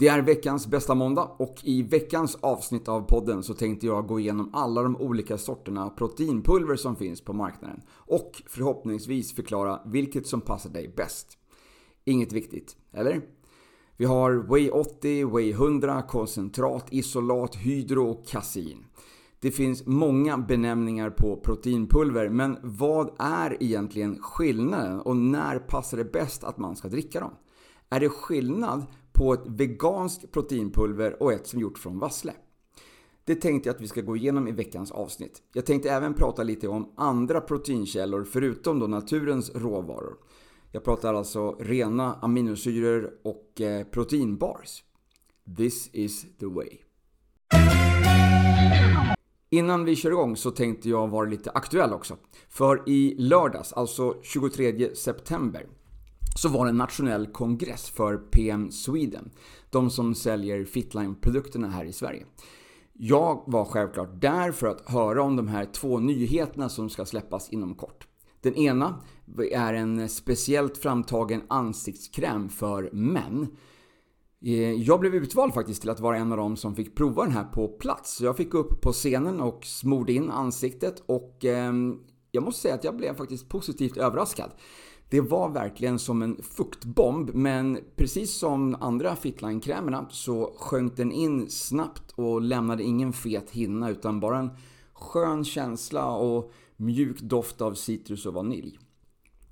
Det är veckans bästa måndag och i veckans avsnitt av podden så tänkte jag gå igenom alla de olika sorterna proteinpulver som finns på marknaden och förhoppningsvis förklara vilket som passar dig bäst. Inget viktigt, eller? Vi har Way 80, Way 100, koncentrat, isolat, hydro och kasein. Det finns många benämningar på proteinpulver, men vad är egentligen skillnaden och när passar det bäst att man ska dricka dem? Är det skillnad på ett veganskt proteinpulver och ett som gjort från vassle? Det tänkte jag att vi ska gå igenom i veckans avsnitt. Jag tänkte även prata lite om andra proteinkällor förutom då naturens råvaror. Jag pratar alltså rena aminosyror och eh, proteinbars. This is the way. Innan vi kör igång så tänkte jag vara lite aktuell också. För i lördags, alltså 23 september, så var det en nationell kongress för PM Sweden. De som säljer Fitline-produkterna här i Sverige. Jag var självklart där för att höra om de här två nyheterna som ska släppas inom kort. Den ena är en speciellt framtagen ansiktskräm för män. Eh, jag blev utvald faktiskt till att vara en av dem som fick prova den här på plats. Så jag fick upp på scenen och smorde in ansiktet och eh, jag måste säga att jag blev faktiskt positivt överraskad. Det var verkligen som en fuktbomb men precis som andra Fitline-krämerna så sjönk den in snabbt och lämnade ingen fet hinna utan bara en skön känsla och mjuk doft av citrus och vanilj.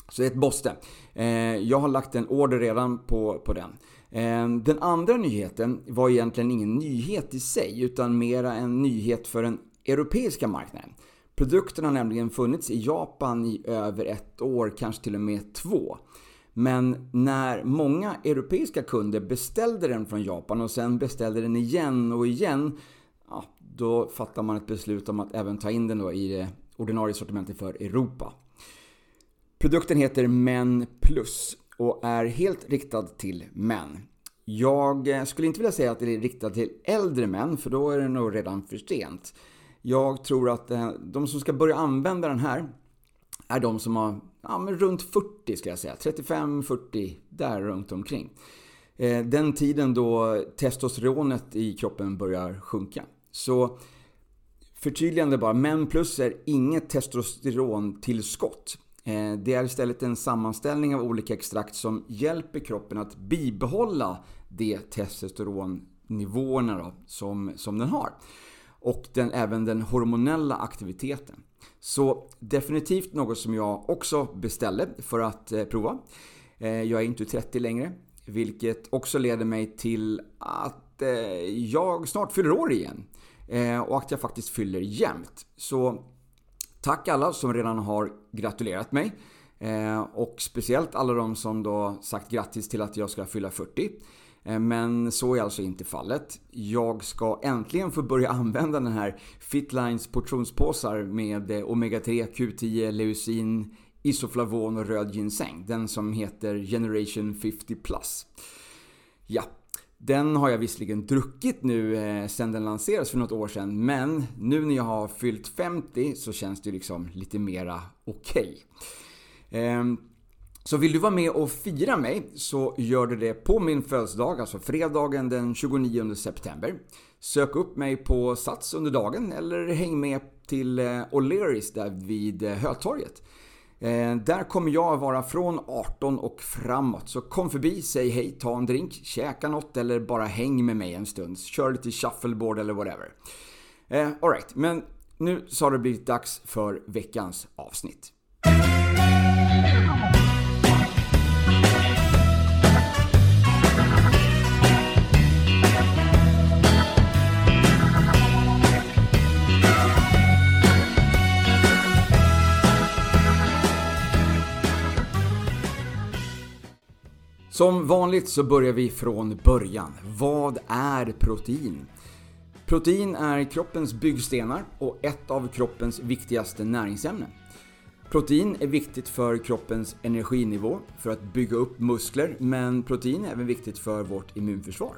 Så det är ett måste. Eh, jag har lagt en order redan på, på den. Eh, den andra nyheten var egentligen ingen nyhet i sig utan mera en nyhet för den europeiska marknaden. Produkten har nämligen funnits i Japan i över ett år, kanske till och med två. Men när många europeiska kunder beställde den från Japan och sen beställde den igen och igen, ja, då fattar man ett beslut om att även ta in den då i det ordinarie sortimentet för Europa. Produkten heter Men Plus och är helt riktad till män. Jag skulle inte vilja säga att det är riktad till äldre män, för då är det nog redan för sent. Jag tror att eh, de som ska börja använda den här är de som har ja, men runt 40 ska jag säga. 35-40, där runt omkring. Eh, den tiden då testosteronet i kroppen börjar sjunka. Så förtydligande bara, Men plus är inget testosterontillskott. Eh, det är istället en sammanställning av olika extrakt som hjälper kroppen att bibehålla de testosteronnivåerna då, som, som den har och den, även den hormonella aktiviteten. Så definitivt något som jag också beställde för att eh, prova. Eh, jag är inte 30 längre, vilket också leder mig till att eh, jag snart fyller år igen. Eh, och att jag faktiskt fyller jämnt. Så tack alla som redan har gratulerat mig. Eh, och speciellt alla de som då sagt grattis till att jag ska fylla 40. Eh, men så är alltså inte fallet. Jag ska äntligen få börja använda den här Fitlines portionspåsar med eh, Omega-3, Q10, leucin, isoflavon och röd ginseng. Den som heter Generation 50 Plus. Ja, den har jag visserligen druckit nu eh, sedan den lanserades för något år sedan. Men nu när jag har fyllt 50 så känns det liksom lite mera okej. Okay. Så vill du vara med och fira mig så gör du det på min födelsedag, alltså fredagen den 29 september. Sök upp mig på Sats under dagen eller häng med till eh, O'Learys där vid eh, Hötorget. Eh, där kommer jag vara från 18 och framåt. Så kom förbi, säg hej, ta en drink, käka något eller bara häng med mig en stund. Kör lite shuffleboard eller whatever. Alright, men nu så har det blivit dags för veckans avsnitt. Som vanligt så börjar vi från början. Vad är protein? Protein är kroppens byggstenar och ett av kroppens viktigaste näringsämnen. Protein är viktigt för kroppens energinivå, för att bygga upp muskler, men protein är även viktigt för vårt immunförsvar.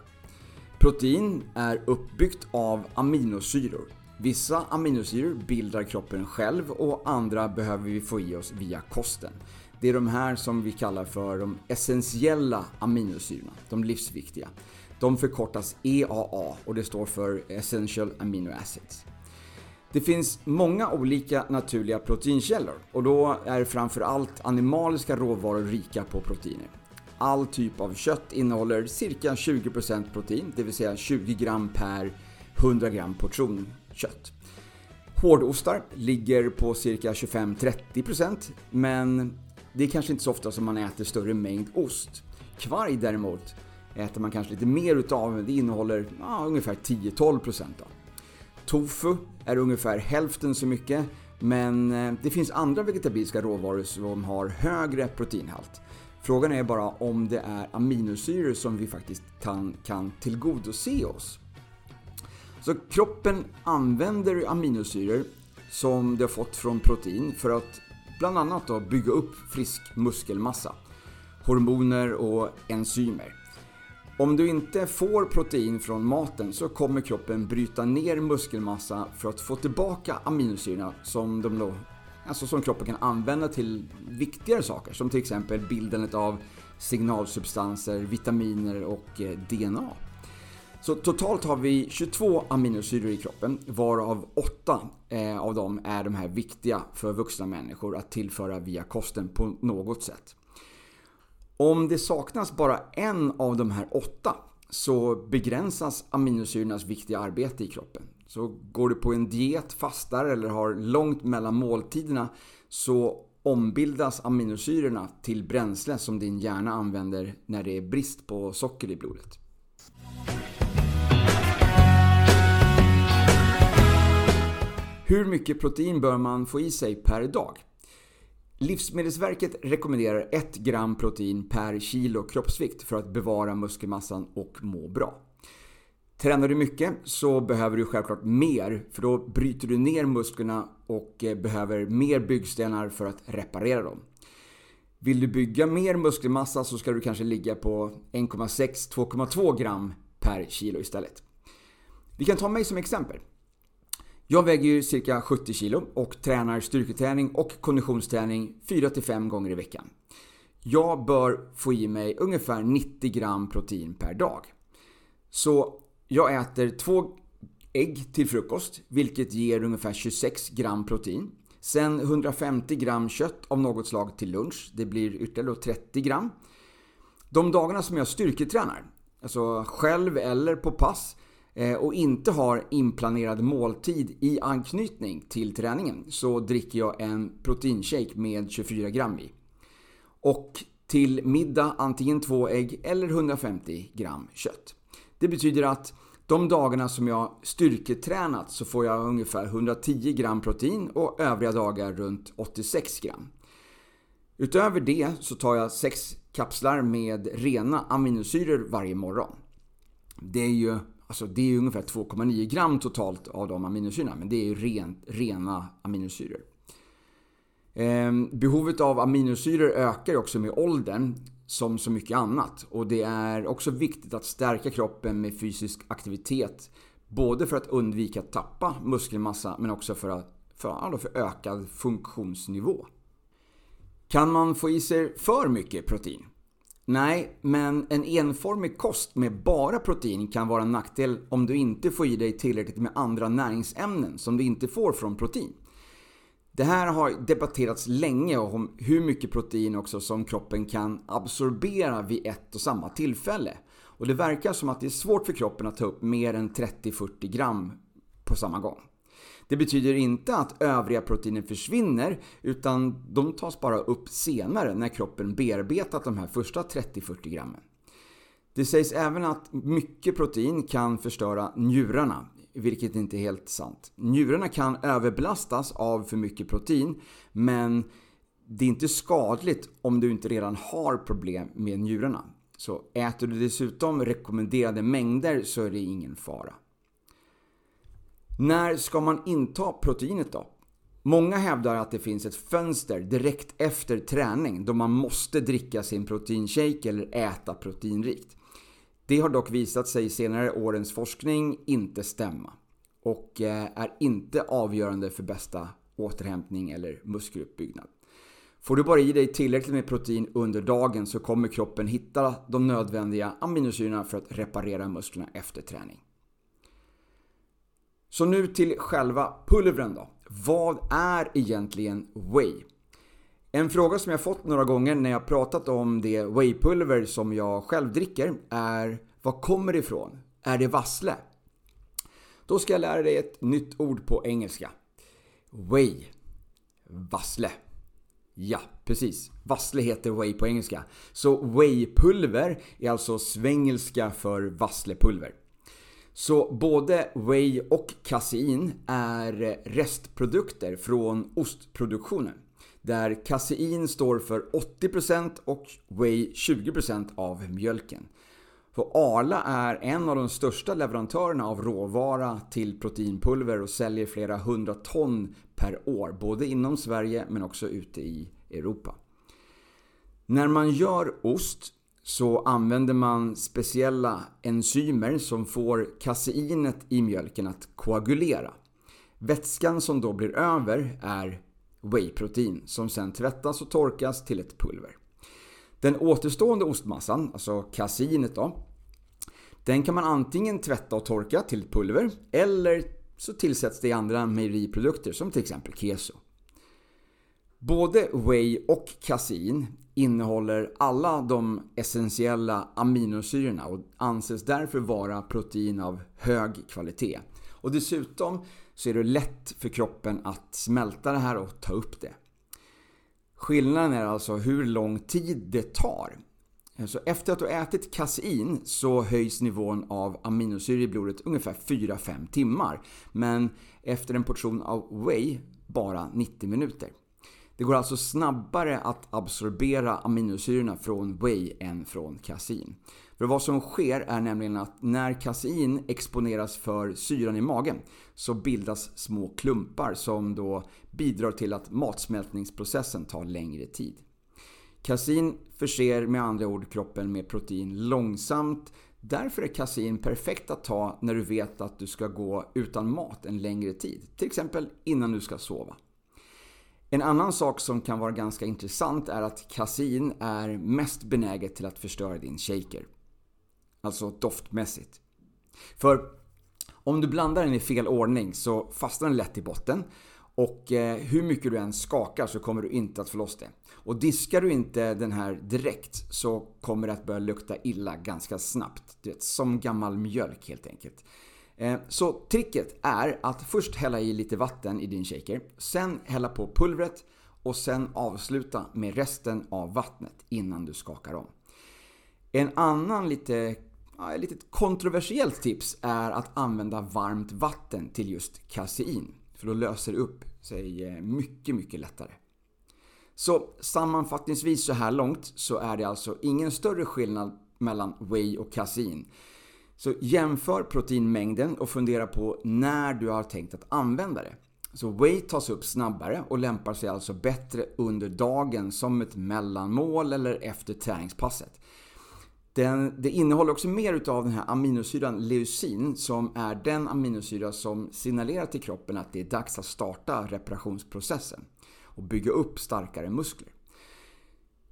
Protein är uppbyggt av aminosyror. Vissa aminosyror bildar kroppen själv och andra behöver vi få i oss via kosten. Det är de här som vi kallar för de essentiella aminosyrorna, de livsviktiga. De förkortas EAA och det står för Essential Amino Acids. Det finns många olika naturliga proteinkällor och då är framförallt animaliska råvaror rika på proteiner. All typ av kött innehåller cirka 20% protein, det vill säga 20 gram per 100 gram portion kött. Hårdostar ligger på cirka 25-30% men det är kanske inte så ofta som man äter större mängd ost. Kvarg däremot äter man kanske lite mer utav, men det innehåller ja, ungefär 10-12%. Tofu är ungefär hälften så mycket, men eh, det finns andra vegetabiliska råvaror som har högre proteinhalt. Frågan är bara om det är aminosyror som vi faktiskt kan, kan tillgodose oss. Så kroppen använder aminosyror som det har fått från protein för att bland annat då bygga upp frisk muskelmassa, hormoner och enzymer. Om du inte får protein från maten så kommer kroppen bryta ner muskelmassa för att få tillbaka aminosyrorna som, de då, alltså som kroppen kan använda till viktigare saker som till exempel bildandet av signalsubstanser, vitaminer och eh, DNA. Så totalt har vi 22 aminosyror i kroppen varav 8 eh, av dem är de här viktiga för vuxna människor att tillföra via kosten på något sätt. Om det saknas bara en av de här åtta så begränsas aminosyrornas viktiga arbete i kroppen. Så går du på en diet, fastar eller har långt mellan måltiderna så ombildas aminosyrorna till bränsle som din hjärna använder när det är brist på socker i blodet. Hur mycket protein bör man få i sig per dag? Livsmedelsverket rekommenderar 1 gram protein per kilo kroppsvikt för att bevara muskelmassan och må bra. Tränar du mycket så behöver du självklart mer för då bryter du ner musklerna och eh, behöver mer byggstenar för att reparera dem. Vill du bygga mer muskelmassa så ska du kanske ligga på 1,6-2,2 gram per kilo istället. Vi kan ta mig som exempel. Jag väger ju cirka 70 kilo och tränar styrketräning och konditionsträning 4-5 gånger i veckan. Jag bör få i mig ungefär 90 gram protein per dag. Så jag äter två ägg till frukost, vilket ger ungefär 26 gram protein. Sen 150 gram kött av något slag till lunch. Det blir ytterligare 30 gram. De dagarna som jag styrketränar, alltså själv eller på pass, Eh, och inte har inplanerad måltid i anknytning till träningen så dricker jag en proteinshake med 24 gram i. Och till middag antingen två ägg eller 150 gram kött. Det betyder att de dagarna som jag styrketränat så får jag ungefär 110 gram protein och övriga dagar runt 86 gram. Utöver det så tar jag 6 kapslar med rena aminosyror varje morgon. Det är ju Alltså det är ungefär 2,9 gram totalt av de aminosyrorna, men det är ju rent, rena aminosyror. Ehm, behovet av aminosyror ökar också med åldern, som så mycket annat. Och det är också viktigt att stärka kroppen med fysisk aktivitet. Både för att undvika att tappa muskelmassa, men också för, att, för, för ökad funktionsnivå. Kan man få i sig för mycket protein? Nej, men en enformig kost med bara protein kan vara en nackdel om du inte får i dig tillräckligt med andra näringsämnen som du inte får från protein. Det här har debatterats länge om hur mycket protein också som kroppen kan absorbera vid ett och samma tillfälle. Och det verkar som att det är svårt för kroppen att ta upp mer än 30-40 gram på samma gång. Det betyder inte att övriga proteiner försvinner utan de tas bara upp senare när kroppen bearbetat de här första 30-40 grammen. Det sägs även att mycket protein kan förstöra njurarna, vilket inte är helt sant. Njurarna kan överbelastas av för mycket protein, men det är inte skadligt om du inte redan har problem med njurarna. Så äter du dessutom rekommenderade mängder så är det ingen fara. När ska man inta proteinet då? Många hävdar att det finns ett fönster direkt efter träning då man måste dricka sin proteinshake eller äta proteinrikt. Det har dock visat sig i senare årens forskning inte stämma och eh, är inte avgörande för bästa återhämtning eller muskeluppbyggnad. Får du bara i dig tillräckligt med protein under dagen så kommer kroppen hitta de nödvändiga aminosyrorna för att reparera musklerna efter träning. Så nu till själva pulvren då. Vad är egentligen whey? En fråga som jag fått några gånger när jag pratat om det wheypulver som jag själv dricker är Var kommer det ifrån? Är det vassle? Då ska jag lära dig ett nytt ord på engelska. Whey. Vassle. Ja, precis. Vassle heter whey på engelska. Så wheypulver är alltså svengelska för vasslepulver. Så både whey och kasein är restprodukter från ostproduktionen. Där kasein står för 80% och whey 20% av mjölken. För Arla är en av de största leverantörerna av råvara till proteinpulver och säljer flera hundra ton per år. Både inom Sverige men också ute i Europa. När man gör ost så använder man speciella enzymer som får kaseinet i mjölken att koagulera. Vätskan som då blir över är wheyprotein som sen tvättas och torkas till ett pulver. Den återstående ostmassan, alltså kaseinet då, den kan man antingen tvätta och torka till ett pulver eller så tillsätts det i andra mejeriprodukter som till exempel keso. Både whey och kasein innehåller alla de essentiella aminosyrorna och anses därför vara protein av hög kvalitet. Och dessutom så är det lätt för kroppen att smälta det här och ta upp det. Skillnaden är alltså hur lång tid det tar. Så efter att du ätit kasein så höjs nivån av aminosyror i blodet ungefär 4-5 timmar. Men efter en portion av whey bara 90 minuter. Det går alltså snabbare att absorbera aminosyrorna från whey än från kasein. För vad som sker är nämligen att när kasein exponeras för syran i magen så bildas små klumpar som då bidrar till att matsmältningsprocessen tar längre tid. Kasein förser med andra ord kroppen med protein långsamt. Därför är kasein perfekt att ta när du vet att du ska gå utan mat en längre tid. Till exempel innan du ska sova. En annan sak som kan vara ganska intressant är att kasein är mest benäget till att förstöra din shaker. Alltså doftmässigt. För om du blandar den i fel ordning så fastnar den lätt i botten och eh, hur mycket du än skakar så kommer du inte att få loss det. Och diskar du inte den här direkt så kommer det att börja lukta illa ganska snabbt. Du vet, som gammal mjölk helt enkelt. Eh, så tricket är att först hälla i lite vatten i din shaker, sen hälla på pulvret och sen avsluta med resten av vattnet innan du skakar om. En annan lite, lite kontroversiellt tips är att använda varmt vatten till just kasein. För då löser det upp sig eh, mycket, mycket lättare. Så sammanfattningsvis så här långt så är det alltså ingen större skillnad mellan whey och kasein. Så jämför proteinmängden och fundera på när du har tänkt att använda det. Så weight tas upp snabbare och lämpar sig alltså bättre under dagen som ett mellanmål eller efter träningspasset. Den, det innehåller också mer utav den här aminosyran leucin som är den aminosyra som signalerar till kroppen att det är dags att starta reparationsprocessen och bygga upp starkare muskler.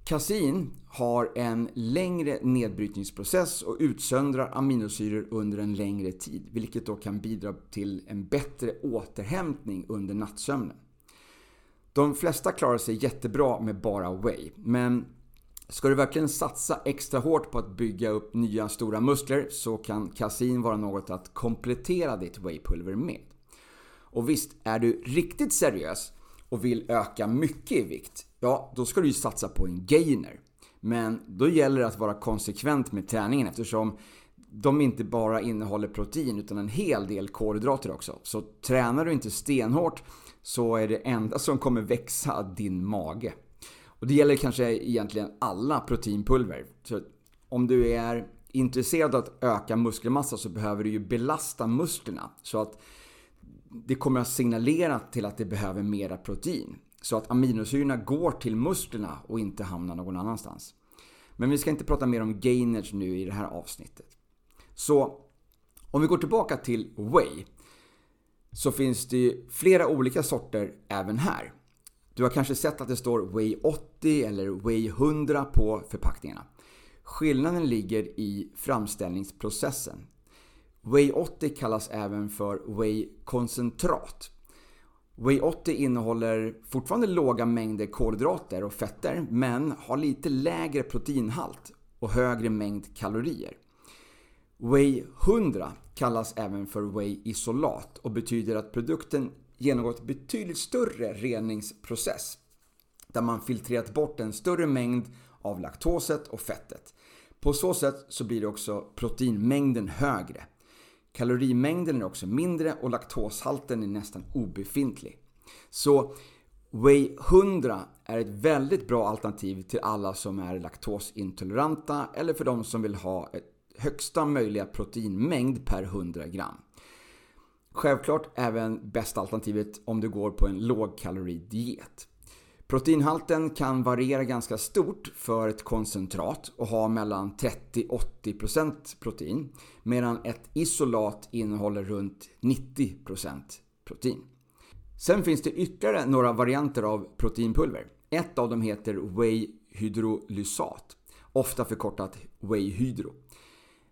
Kasein har en längre nedbrytningsprocess och utsöndrar aminosyror under en längre tid, vilket då kan bidra till en bättre återhämtning under nattsömnen. De flesta klarar sig jättebra med bara whey, men ska du verkligen satsa extra hårt på att bygga upp nya stora muskler så kan kasein vara något att komplettera ditt wheypulver med. Och visst, är du riktigt seriös och vill öka mycket i vikt, ja då ska du ju satsa på en gainer. Men då gäller det att vara konsekvent med träningen eftersom de inte bara innehåller protein utan en hel del kolhydrater också. Så tränar du inte stenhårt så är det enda som kommer växa din mage. Och det gäller kanske egentligen alla proteinpulver. Så om du är intresserad av att öka muskelmassa så behöver du ju belasta musklerna. Så att det kommer att signalera till att det behöver mera protein. Så att aminosyrorna går till musklerna och inte hamnar någon annanstans. Men vi ska inte prata mer om gainers nu i det här avsnittet. Så om vi går tillbaka till Whey. Så finns det flera olika sorter även här. Du har kanske sett att det står Way 80 eller Way 100 på förpackningarna. Skillnaden ligger i framställningsprocessen. Way 80 kallas även för Way koncentrat. Way 80 innehåller fortfarande låga mängder kolhydrater och fetter men har lite lägre proteinhalt och högre mängd kalorier. Way 100 kallas även för Way isolat och betyder att produkten genomgått betydligt större reningsprocess där man filtrerat bort en större mängd av laktoset och fettet. På så sätt så blir också proteinmängden högre. Kalorimängden är också mindre och laktoshalten är nästan obefintlig. Så Way 100 är ett väldigt bra alternativ till alla som är laktosintoleranta eller för de som vill ha ett högsta möjliga proteinmängd per 100 gram. Självklart även bästa alternativet om du går på en lågkaloridiet. Proteinhalten kan variera ganska stort för ett koncentrat och ha mellan 30-80% protein medan ett isolat innehåller runt 90% protein. Sen finns det ytterligare några varianter av proteinpulver. Ett av dem heter Whey hydrolysat, ofta förkortat Whey hydro.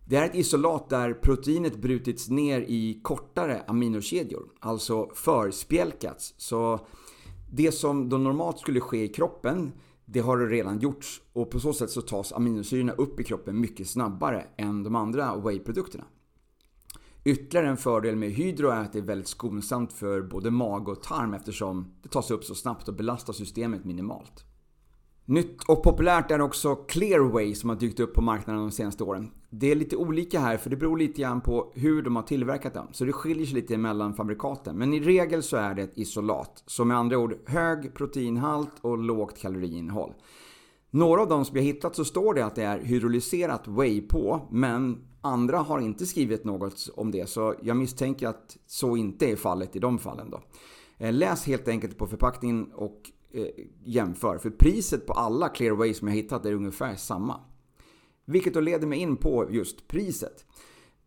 Det är ett isolat där proteinet brutits ner i kortare aminokedjor, alltså förspjälkats. Så det som då normalt skulle ske i kroppen, det har det redan gjorts och på så sätt så tas aminosyrorna upp i kroppen mycket snabbare än de andra whey-produkterna. Ytterligare en fördel med hydro är att det är väldigt skonsamt för både mag och tarm eftersom det tas upp så snabbt och belastar systemet minimalt. Nytt och populärt är också Clearway som har dykt upp på marknaden de senaste åren. Det är lite olika här för det beror lite grann på hur de har tillverkat dem. Så det skiljer sig lite mellan fabrikaten. Men i regel så är det ett isolat. Så med andra ord hög proteinhalt och lågt kaloriinnehåll. Några av de som jag hittat så står det att det är hydrolyserat whey på. Men andra har inte skrivit något om det. Så jag misstänker att så inte är fallet i de fallen då. Eh, läs helt enkelt på förpackningen och Eh, jämför. För priset på alla Clearway som jag hittat är ungefär samma. Vilket då leder mig in på just priset.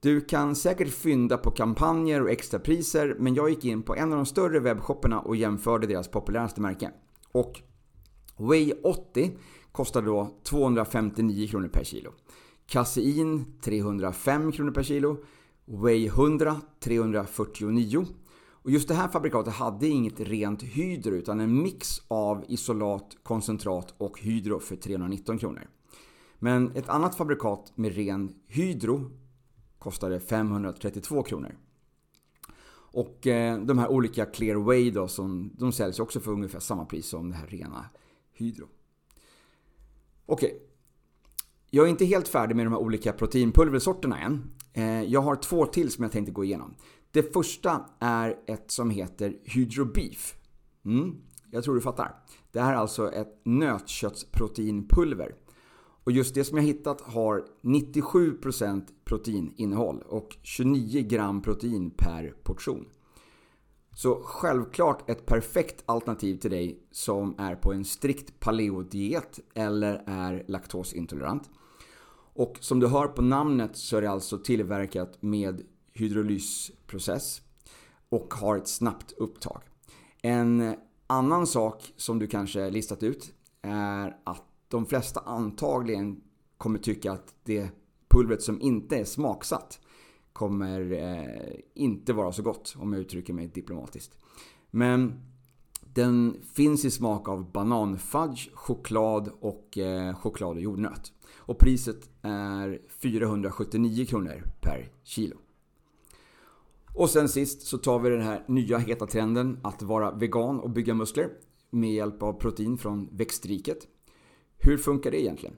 Du kan säkert fynda på kampanjer och extrapriser men jag gick in på en av de större webbshopparna och jämförde deras populäraste märke. Och Way 80 kostade då 259 kronor per kilo. Casein 305 kronor per kilo. Way 100 349 och just det här fabrikatet hade inget rent hydro utan en mix av isolat, koncentrat och hydro för 319 kronor. Men ett annat fabrikat med ren hydro kostade 532 kronor. Och eh, de här olika Clearway då, som, de säljs också för ungefär samma pris som det här rena hydro. Okej. Okay. Jag är inte helt färdig med de här olika proteinpulversorterna än. Eh, jag har två till som jag tänkte gå igenom. Det första är ett som heter hydrobeef. Mm, jag tror du fattar. Det här är alltså ett nötköttsproteinpulver. Och just det som jag hittat har 97% proteininnehåll och 29 gram protein per portion. Så självklart ett perfekt alternativ till dig som är på en strikt paleodiet eller är laktosintolerant. Och som du hör på namnet så är det alltså tillverkat med hydrolysprocess och har ett snabbt upptag. En annan sak som du kanske listat ut är att de flesta antagligen kommer tycka att det pulvret som inte är smaksatt kommer eh, inte vara så gott om jag uttrycker mig diplomatiskt. Men den finns i smak av bananfudge, choklad och eh, choklad och jordnöt. Och priset är 479 kronor per kilo. Och sen sist så tar vi den här nya heta trenden att vara vegan och bygga muskler med hjälp av protein från växtriket. Hur funkar det egentligen?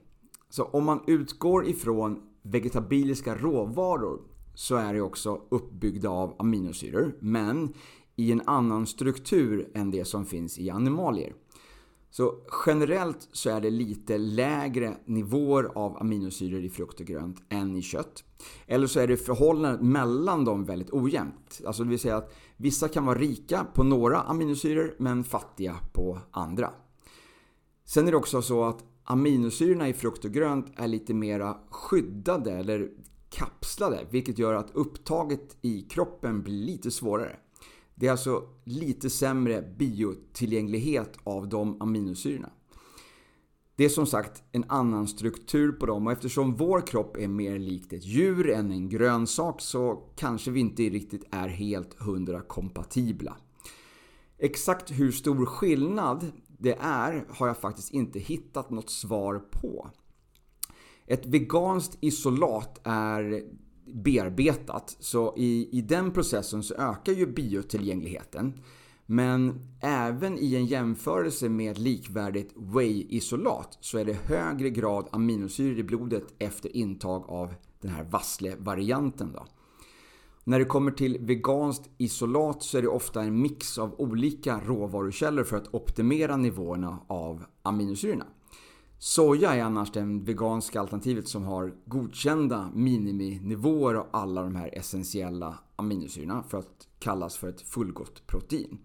Så om man utgår ifrån vegetabiliska råvaror så är det också uppbyggda av aminosyror men i en annan struktur än det som finns i animalier. Så generellt så är det lite lägre nivåer av aminosyror i frukt och grönt än i kött. Eller så är det förhållandet mellan dem väldigt ojämnt. Alltså det vill säga att vissa kan vara rika på några aminosyror men fattiga på andra. Sen är det också så att aminosyrorna i frukt och grönt är lite mera skyddade eller kapslade vilket gör att upptaget i kroppen blir lite svårare. Det är alltså lite sämre biotillgänglighet av de aminosyrorna. Det är som sagt en annan struktur på dem och eftersom vår kropp är mer likt ett djur än en grönsak så kanske vi inte riktigt är helt hundra kompatibla. Exakt hur stor skillnad det är har jag faktiskt inte hittat något svar på. Ett veganskt isolat är bearbetat så i, i den processen så ökar ju biotillgängligheten. Men även i en jämförelse med ett likvärdigt whey-isolat så är det högre grad aminosyror i blodet efter intag av den här vassle-varianten. När det kommer till veganskt isolat så är det ofta en mix av olika råvarukällor för att optimera nivåerna av aminosyrorna. Soja är annars det veganska alternativet som har godkända miniminivåer av alla de här essentiella aminosyrorna för att kallas för ett fullgott protein.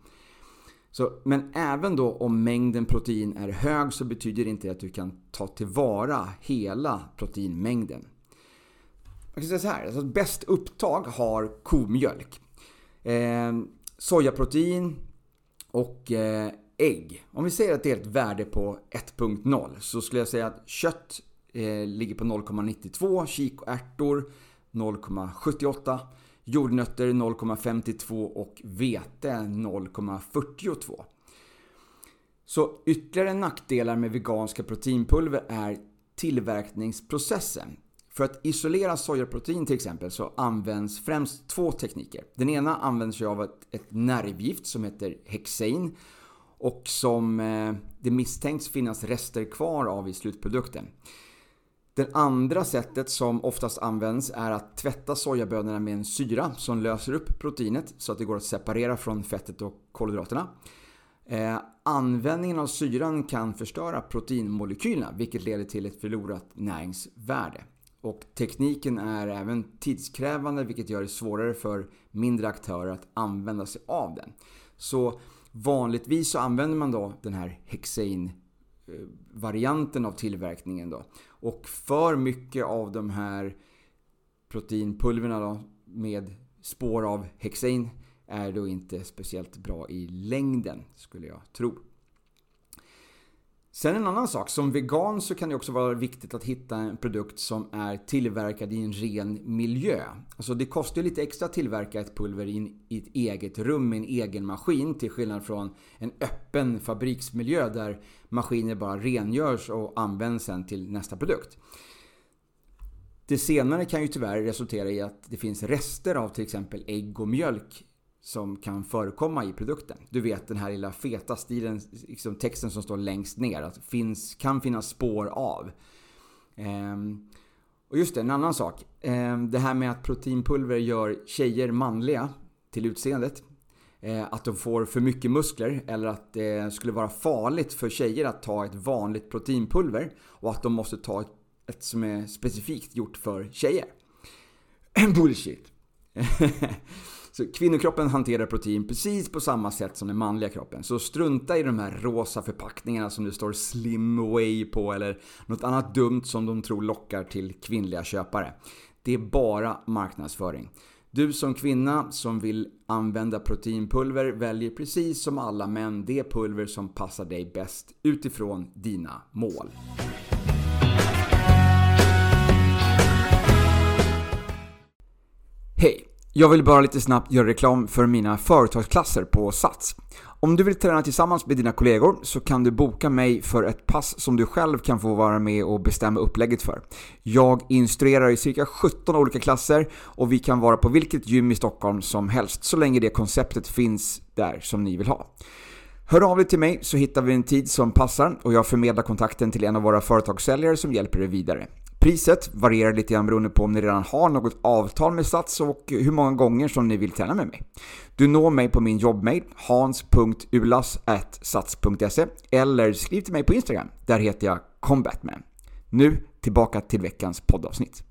Så, men även då om mängden protein är hög så betyder det inte att du kan ta tillvara hela proteinmängden. Man kan säga så här, alltså bäst upptag har komjölk. Eh, sojaprotein och eh, ägg. Om vi säger att det är ett värde på 1.0 så skulle jag säga att kött eh, ligger på 0,92, kikärtor 0,78, jordnötter 0,52 och vete 0,42. Så ytterligare nackdelar med veganska proteinpulver är tillverkningsprocessen. För att isolera sojaprotein till exempel så används främst två tekniker. Den ena används av ett, ett nervgift som heter hexain och som eh, det misstänks finnas rester kvar av i slutprodukten. Det andra sättet som oftast används är att tvätta sojabönorna med en syra som löser upp proteinet så att det går att separera från fettet och kolhydraterna. Eh, användningen av syran kan förstöra proteinmolekylerna vilket leder till ett förlorat näringsvärde. Och tekniken är även tidskrävande vilket gör det svårare för mindre aktörer att använda sig av den. Så vanligtvis så använder man då den här hexain eh, varianten av tillverkningen då. Och för mycket av de här proteinpulverna då med spår av hexain är då inte speciellt bra i längden skulle jag tro. Sen en annan sak, som vegan så kan det också vara viktigt att hitta en produkt som är tillverkad i en ren miljö. Alltså det kostar ju lite extra att tillverka ett pulver i ett eget rum med en egen maskin till skillnad från en öppen fabriksmiljö där maskiner bara rengörs och används sen till nästa produkt. Det senare kan ju tyvärr resultera i att det finns rester av till exempel ägg och mjölk som kan förekomma i produkten. Du vet den här lilla feta stilen, liksom texten som står längst ner, att finns, kan finnas spår av. Ehm, och just det, en annan sak. Ehm, det här med att proteinpulver gör tjejer manliga till utseendet. Ehm, att de får för mycket muskler eller att det skulle vara farligt för tjejer att ta ett vanligt proteinpulver och att de måste ta ett, ett som är specifikt gjort för tjejer. Bullshit. Så kvinnokroppen hanterar protein precis på samma sätt som den manliga kroppen. Så strunta i de här rosa förpackningarna som det står slim away på eller något annat dumt som de tror lockar till kvinnliga köpare. Det är bara marknadsföring. Du som kvinna som vill använda proteinpulver väljer precis som alla män det pulver som passar dig bäst utifrån dina mål. Hej! Jag vill bara lite snabbt göra reklam för mina företagsklasser på Sats. Om du vill träna tillsammans med dina kollegor så kan du boka mig för ett pass som du själv kan få vara med och bestämma upplägget för. Jag instruerar i cirka 17 olika klasser och vi kan vara på vilket gym i Stockholm som helst så länge det konceptet finns där som ni vill ha. Hör av dig till mig så hittar vi en tid som passar och jag förmedlar kontakten till en av våra företagssäljare som hjälper dig vidare. Priset varierar lite grann beroende på om ni redan har något avtal med Sats och hur många gånger som ni vill träna med mig. Du når mig på min jobbmail hans.ulas.sats.se eller skriv till mig på Instagram. Där heter jag combatman. Nu tillbaka till veckans poddavsnitt.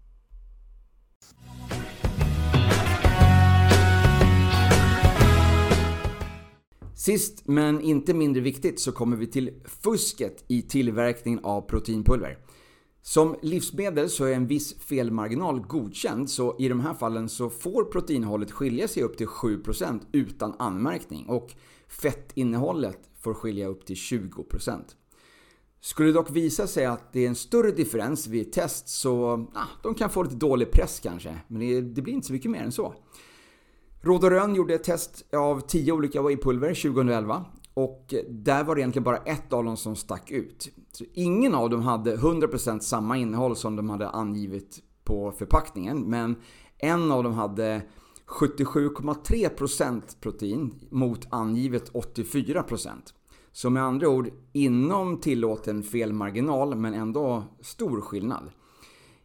Sist men inte mindre viktigt så kommer vi till fusket i tillverkningen av proteinpulver. Som livsmedel så är en viss felmarginal godkänd så i de här fallen så får proteininnehållet skilja sig upp till 7% utan anmärkning och fettinnehållet får skilja upp till 20%. Skulle det dock visa sig att det är en större differens vid test så ah, de kan få lite dålig press kanske. Men det, det blir inte så mycket mer än så. Råd och Rön gjorde ett test av 10 olika wheypulver 2011 och där var det egentligen bara ett av dem som stack ut. Så ingen av dem hade 100% samma innehåll som de hade angivit på förpackningen. Men en av dem hade 77,3% protein mot angivet 84%. Så med andra ord, inom tillåten felmarginal men ändå stor skillnad.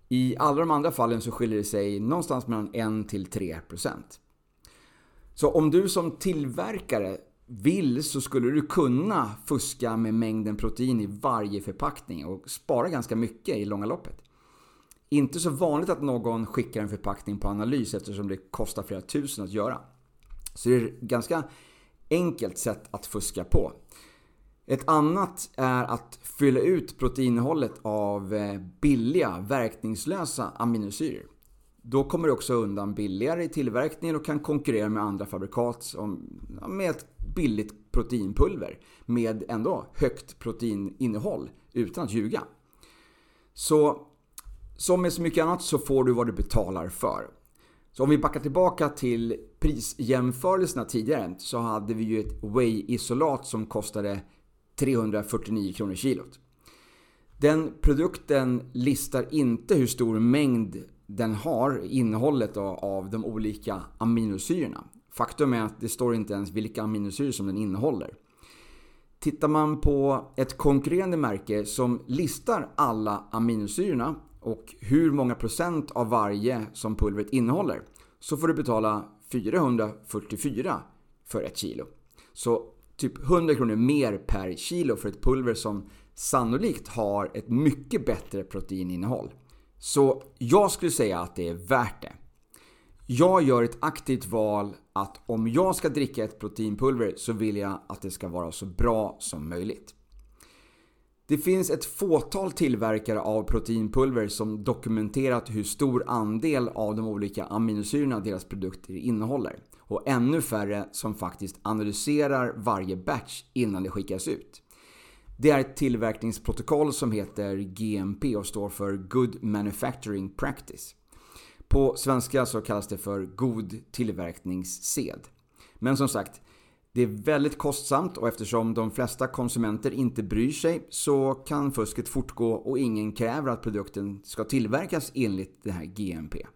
I alla de andra fallen så skiljer det sig någonstans mellan 1-3%. Så om du som tillverkare vill så skulle du kunna fuska med mängden protein i varje förpackning och spara ganska mycket i långa loppet. Inte så vanligt att någon skickar en förpackning på analys eftersom det kostar flera tusen att göra. Så det är ett ganska enkelt sätt att fuska på. Ett annat är att fylla ut proteininnehållet av eh, billiga, verkningslösa aminosyror. Då kommer du också undan billigare i tillverkningen och kan konkurrera med andra fabrikat med ett billigt proteinpulver med ändå högt proteininnehåll utan att ljuga. Så som med så mycket annat så får du vad du betalar för. Så om vi backar tillbaka till prisjämförelserna tidigare så hade vi ju ett whey-isolat som kostade 349 kronor kilot. Den produkten listar inte hur stor mängd den har, innehållet av de olika aminosyrorna. Faktum är att det står inte ens vilka aminosyror som den innehåller. Tittar man på ett konkurrerande märke som listar alla aminosyrorna och hur många procent av varje som pulvret innehåller så får du betala 444 för ett kilo. Så typ 100 kronor mer per kilo för ett pulver som sannolikt har ett mycket bättre proteininnehåll. Så jag skulle säga att det är värt det. Jag gör ett aktivt val att om jag ska dricka ett proteinpulver så vill jag att det ska vara så bra som möjligt. Det finns ett fåtal tillverkare av proteinpulver som dokumenterat hur stor andel av de olika aminosyrorna deras produkter innehåller. Och ännu färre som faktiskt analyserar varje batch innan det skickas ut. Det är ett tillverkningsprotokoll som heter GMP och står för Good Manufacturing Practice. På svenska så kallas det för god tillverkningssed. Men som sagt, det är väldigt kostsamt och eftersom de flesta konsumenter inte bryr sig så kan fusket fortgå och ingen kräver att produkten ska tillverkas enligt det här GMP.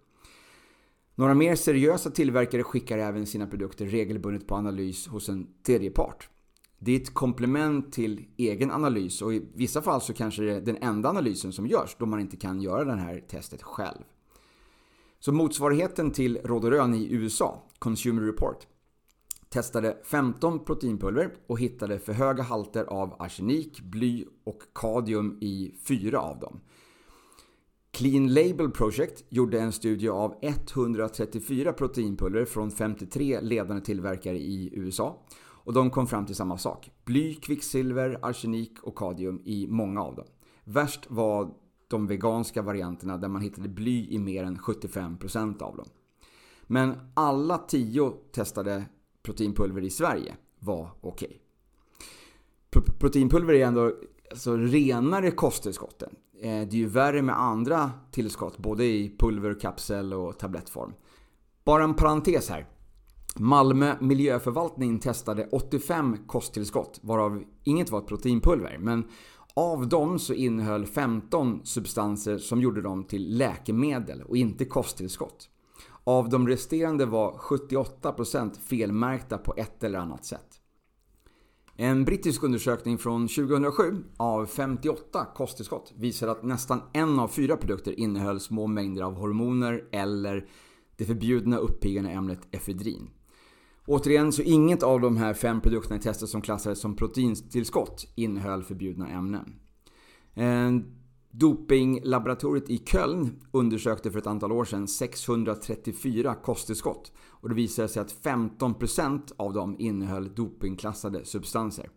Några mer seriösa tillverkare skickar även sina produkter regelbundet på analys hos en tredjepart. Det är ett komplement till egen analys och i vissa fall så kanske det är den enda analysen som görs då man inte kan göra det här testet själv. Så motsvarigheten till Råd i USA, Consumer Report, testade 15 proteinpulver och hittade för höga halter av arsenik, bly och kadium i fyra av dem. Clean Label Project gjorde en studie av 134 proteinpulver från 53 ledande tillverkare i USA. Och de kom fram till samma sak. Bly, kvicksilver, arsenik och kadium i många av dem. Värst var de veganska varianterna där man hittade bly i mer än 75% av dem. Men alla 10 testade proteinpulver i Sverige var okej. Okay. Proteinpulver är ändå alltså, renare kosttillskotten. Eh, det är ju värre med andra tillskott, både i pulver, kapsel och tablettform. Bara en parentes här. Malmö miljöförvaltning testade 85 kosttillskott, varav inget var ett proteinpulver. Men av dem så innehöll 15 substanser som gjorde dem till läkemedel och inte kosttillskott. Av de resterande var 78% felmärkta på ett eller annat sätt. En brittisk undersökning från 2007 av 58 kosttillskott visar att nästan en av fyra produkter innehöll små mängder av hormoner eller det förbjudna uppiggande ämnet efedrin. Återigen, så inget av de här fem produkterna i testet som klassades som proteintillskott innehöll förbjudna ämnen. Eh, dopinglaboratoriet i Köln undersökte för ett antal år sedan 634 kosttillskott och det visade sig att 15% av dem innehöll dopingklassade substanser.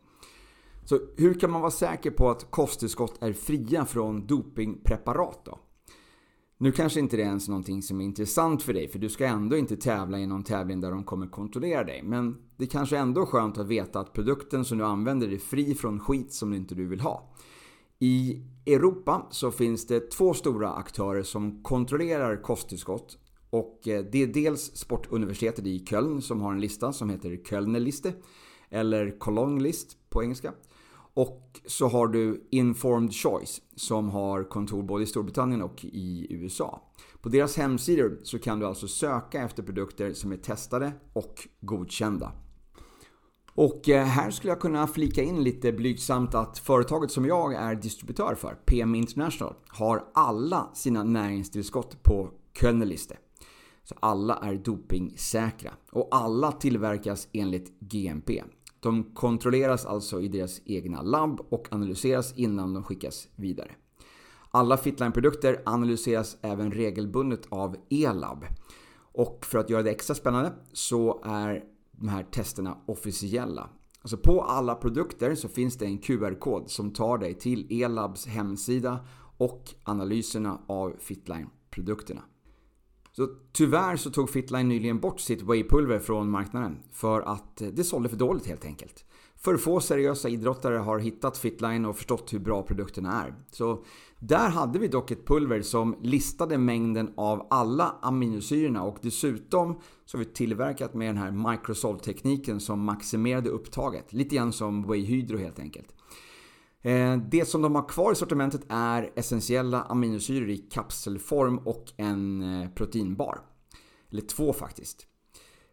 Så hur kan man vara säker på att kosttillskott är fria från dopingpreparat då? Nu kanske inte det är ens någonting som är intressant för dig för du ska ändå inte tävla i någon tävling där de kommer kontrollera dig. Men det kanske ändå är skönt att veta att produkten som du använder är fri från skit som inte du vill ha. I Europa så finns det två stora aktörer som kontrollerar kosttillskott. Och eh, det är dels Sportuniversitetet i Köln som har en lista som heter Kölnerliste. Eller Cologne List på engelska. Och så har du Informed Choice som har kontor både i Storbritannien och i USA. På deras hemsidor så kan du alltså söka efter produkter som är testade och godkända. Och eh, här skulle jag kunna flika in lite blygsamt att företaget som jag är distributör för, PM International, har alla sina näringstillskott på Kölnerliste. Så alla är dopingsäkra och alla tillverkas enligt GMP. De kontrolleras alltså i deras egna labb och analyseras innan de skickas vidare. Alla Fitline-produkter analyseras även regelbundet av E-lab. Och för att göra det extra spännande så är de här testerna officiella. Alltså på alla produkter så finns det en QR-kod som tar dig till E-labs hemsida och analyserna av Fitline-produkterna. Så tyvärr så tog Fitline nyligen bort sitt Whey-pulver från marknaden för att det sålde för dåligt helt enkelt. För få seriösa idrottare har hittat Fitline och förstått hur bra produkterna är. Så där hade vi dock ett pulver som listade mängden av alla aminosyrorna och dessutom så har vi tillverkat med den här Microsoft-tekniken som maximerade upptaget. Lite grann som Whey Hydro helt enkelt. Eh, det som de har kvar i sortimentet är essentiella aminosyror i kapselform och en eh, proteinbar. Eller två faktiskt.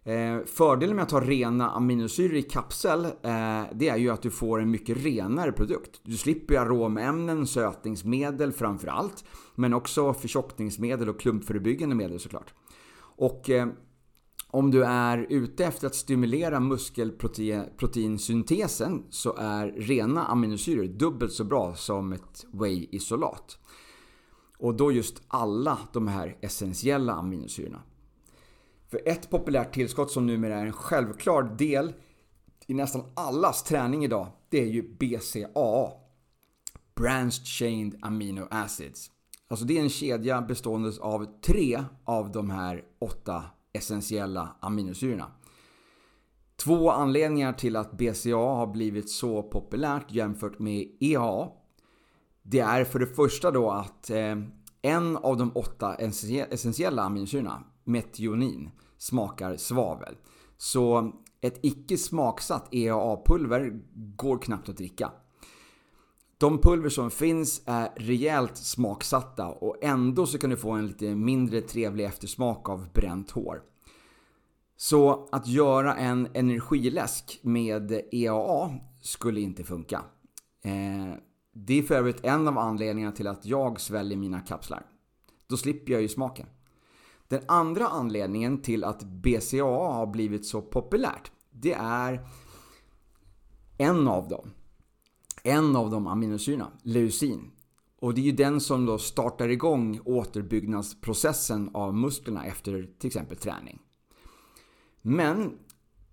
Eh, fördelen med att ha rena aminosyror i kapsel det är ju att du får en mycket renare produkt. Du slipper aromämnen, sötningsmedel framförallt. Men också förtjockningsmedel och klumpförebyggande medel såklart. Och om du är ute efter att stimulera muskelproteinsyntesen så är rena aminosyror dubbelt så bra som ett whey-isolat. Och då just alla de här essentiella aminosyrorna. För ett populärt tillskott som numera är en självklar del i nästan allas träning idag, det är ju BCAA. Branched Chained Amino Acids. Alltså det är en kedja bestående av tre av de här åtta essentiella aminosyrorna. Två anledningar till att BCA har blivit så populärt jämfört med EHA Det är för det första då att eh, en av de åtta essentiella aminosyrorna, metionin, smakar svavel. Så ett icke smaksatt EAA-pulver går knappt att dricka. De pulver som finns är rejält smaksatta och ändå så kan du få en lite mindre trevlig eftersmak av bränt hår. Så att göra en energiläsk med EAA skulle inte funka. Eh, det är för övrigt en av anledningarna till att jag sväljer mina kapslar. Då slipper jag ju smaken. Den andra anledningen till att BCAA har blivit så populärt, det är en av dem en av de aminosyrorna, leucin. Och det är ju den som då startar igång återbyggnadsprocessen av musklerna efter till exempel träning. Men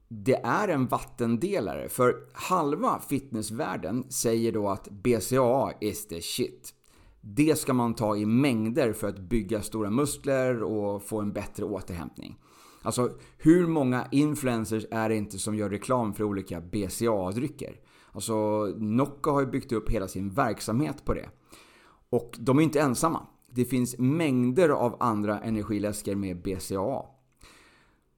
det är en vattendelare för halva fitnessvärlden säger då att BCAA is the shit. Det ska man ta i mängder för att bygga stora muskler och få en bättre återhämtning. Alltså hur många influencers är det inte som gör reklam för olika BCAA-drycker? Alltså Nocco har ju byggt upp hela sin verksamhet på det. Och de är inte ensamma. Det finns mängder av andra energiläskor med BCAA.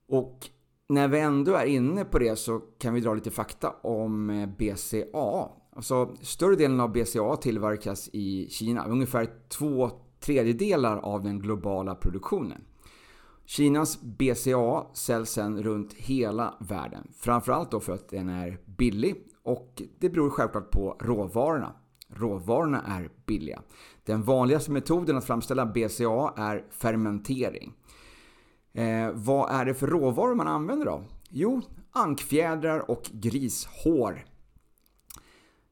Och när vi ändå är inne på det så kan vi dra lite fakta om eh, BCAA. Alltså, större delen av BCAA tillverkas i Kina. Ungefär två tredjedelar av den globala produktionen. Kinas BCA säljs sen runt hela världen. Framförallt då för att den är billig och det beror självklart på råvarorna. Råvarorna är billiga. Den vanligaste metoden att framställa BCA är fermentering. Eh, vad är det för råvaror man använder då? Jo, ankfjädrar och grishår.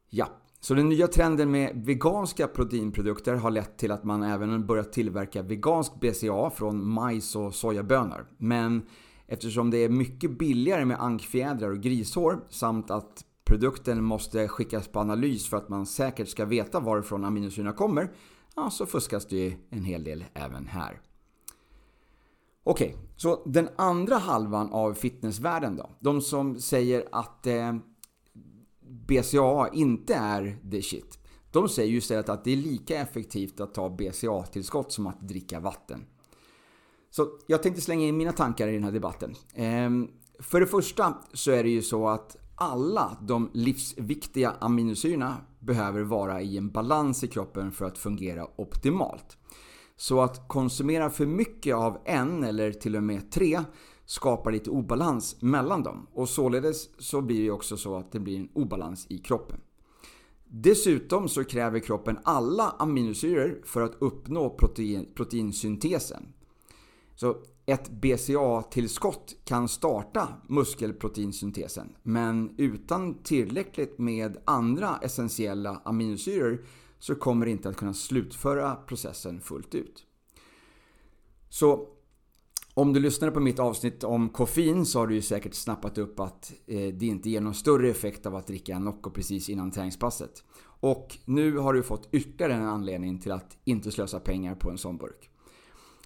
Ja, så den nya trenden med veganska proteinprodukter har lett till att man även börjat tillverka vegansk BCA från majs och sojabönor. Men eftersom det är mycket billigare med ankfjädrar och grishår samt att produkten måste skickas på analys för att man säkert ska veta varifrån aminosyrorna kommer, ja, så fuskas det ju en hel del även här. Okej, okay, så den andra halvan av fitnessvärlden då? De som säger att eh, BCAA inte är the shit. De säger ju istället att det är lika effektivt att ta BCA-tillskott som att dricka vatten. Så jag tänkte slänga in mina tankar i den här debatten. Ehm, för det första så är det ju så att alla de livsviktiga aminosyrorna behöver vara i en balans i kroppen för att fungera optimalt. Så att konsumera för mycket av en eller till och med tre skapar lite obalans mellan dem. Och således så blir det också så att det blir en obalans i kroppen. Dessutom så kräver kroppen alla aminosyror för att uppnå protein, proteinsyntesen. Så ett BCA-tillskott kan starta muskelproteinsyntesen men utan tillräckligt med andra essentiella aminosyror så kommer det inte att kunna slutföra processen fullt ut. Så om du lyssnade på mitt avsnitt om koffein så har du ju säkert snappat upp att eh, det inte ger någon större effekt av att dricka en Nocco precis innan träningspasset. Och nu har du fått ytterligare en anledning till att inte slösa pengar på en sån burk.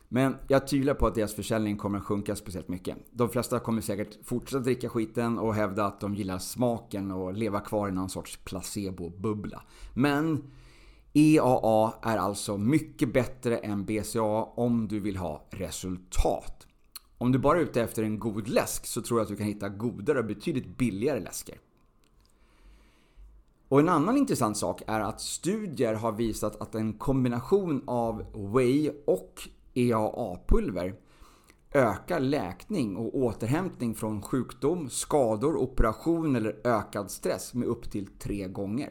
Men jag tvivlar på att deras försäljning kommer att sjunka speciellt mycket. De flesta kommer säkert fortsätta dricka skiten och hävda att de gillar smaken och leva kvar i någon sorts placebo-bubbla. Men EAA är alltså mycket bättre än BCA om du vill ha resultat. Om du bara är ute efter en god läsk så tror jag att du kan hitta godare och betydligt billigare läsker. Och en annan intressant sak är att studier har visat att en kombination av Whey och EAA-pulver ökar läkning och återhämtning från sjukdom, skador, operation eller ökad stress med upp till tre gånger.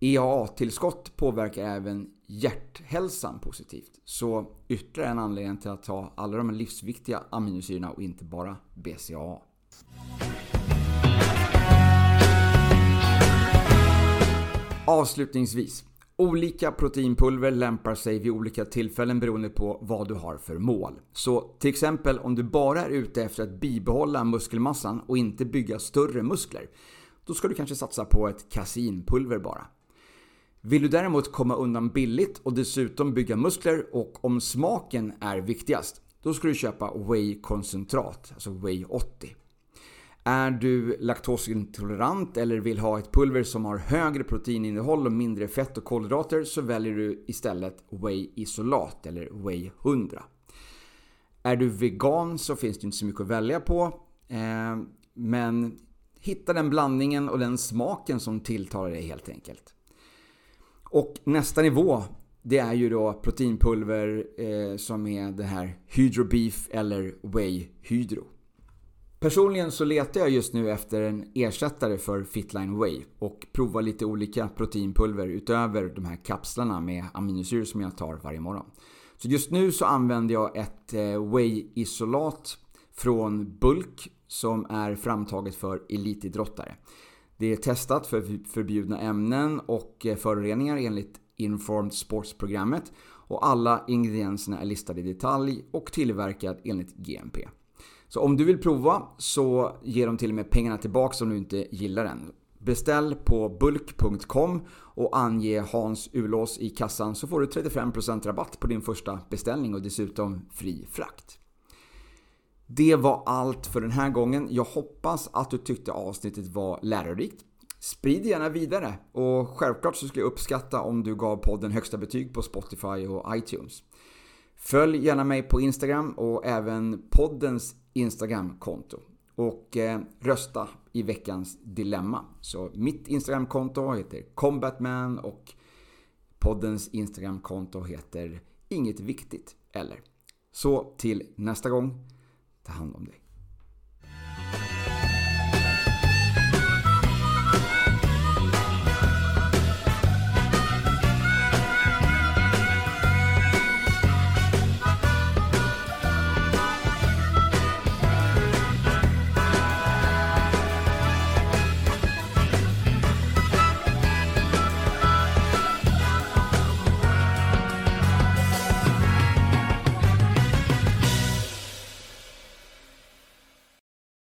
EAA-tillskott påverkar även hjärthälsan positivt. Så ytterligare en anledning till att ta alla de livsviktiga aminosyrorna och inte bara BCAA. Avslutningsvis. Olika proteinpulver lämpar sig vid olika tillfällen beroende på vad du har för mål. Så till exempel om du bara är ute efter att bibehålla muskelmassan och inte bygga större muskler. Då ska du kanske satsa på ett kasinpulver bara. Vill du däremot komma undan billigt och dessutom bygga muskler och om smaken är viktigast, då ska du köpa Whey-koncentrat, alltså Whey 80. Är du laktosintolerant eller vill ha ett pulver som har högre proteininnehåll och mindre fett och kolhydrater så väljer du istället Whey Isolat eller Whey 100. Är du vegan så finns det inte så mycket att välja på. Eh, men hitta den blandningen och den smaken som tilltalar dig helt enkelt. Och nästa nivå det är ju då proteinpulver eh, som är det här Hydro Beef eller Whey Hydro. Personligen så letar jag just nu efter en ersättare för Fitline Whey och provar lite olika proteinpulver utöver de här kapslarna med aminosyror som jag tar varje morgon. Så just nu så använder jag ett eh, Whey-isolat från Bulk som är framtaget för elitidrottare. Det är testat för förbjudna ämnen och eh, föroreningar enligt Informed Sports-programmet och alla ingredienserna är listade i detalj och tillverkad enligt GMP. Så om du vill prova så ger de till och med pengarna tillbaka om du inte gillar den. Beställ på bulk.com och ange Hans Ulås i kassan så får du 35% rabatt på din första beställning och dessutom fri frakt. Det var allt för den här gången. Jag hoppas att du tyckte avsnittet var lärorikt. Sprid gärna vidare och självklart så skulle jag uppskatta om du gav podden högsta betyg på Spotify och iTunes. Följ gärna mig på Instagram och även poddens Instagramkonto. Och eh, rösta i veckans dilemma. Så mitt Instagramkonto heter Combatman och poddens Instagramkonto heter Inget Viktigt Eller. Så till nästa gång, ta hand om dig.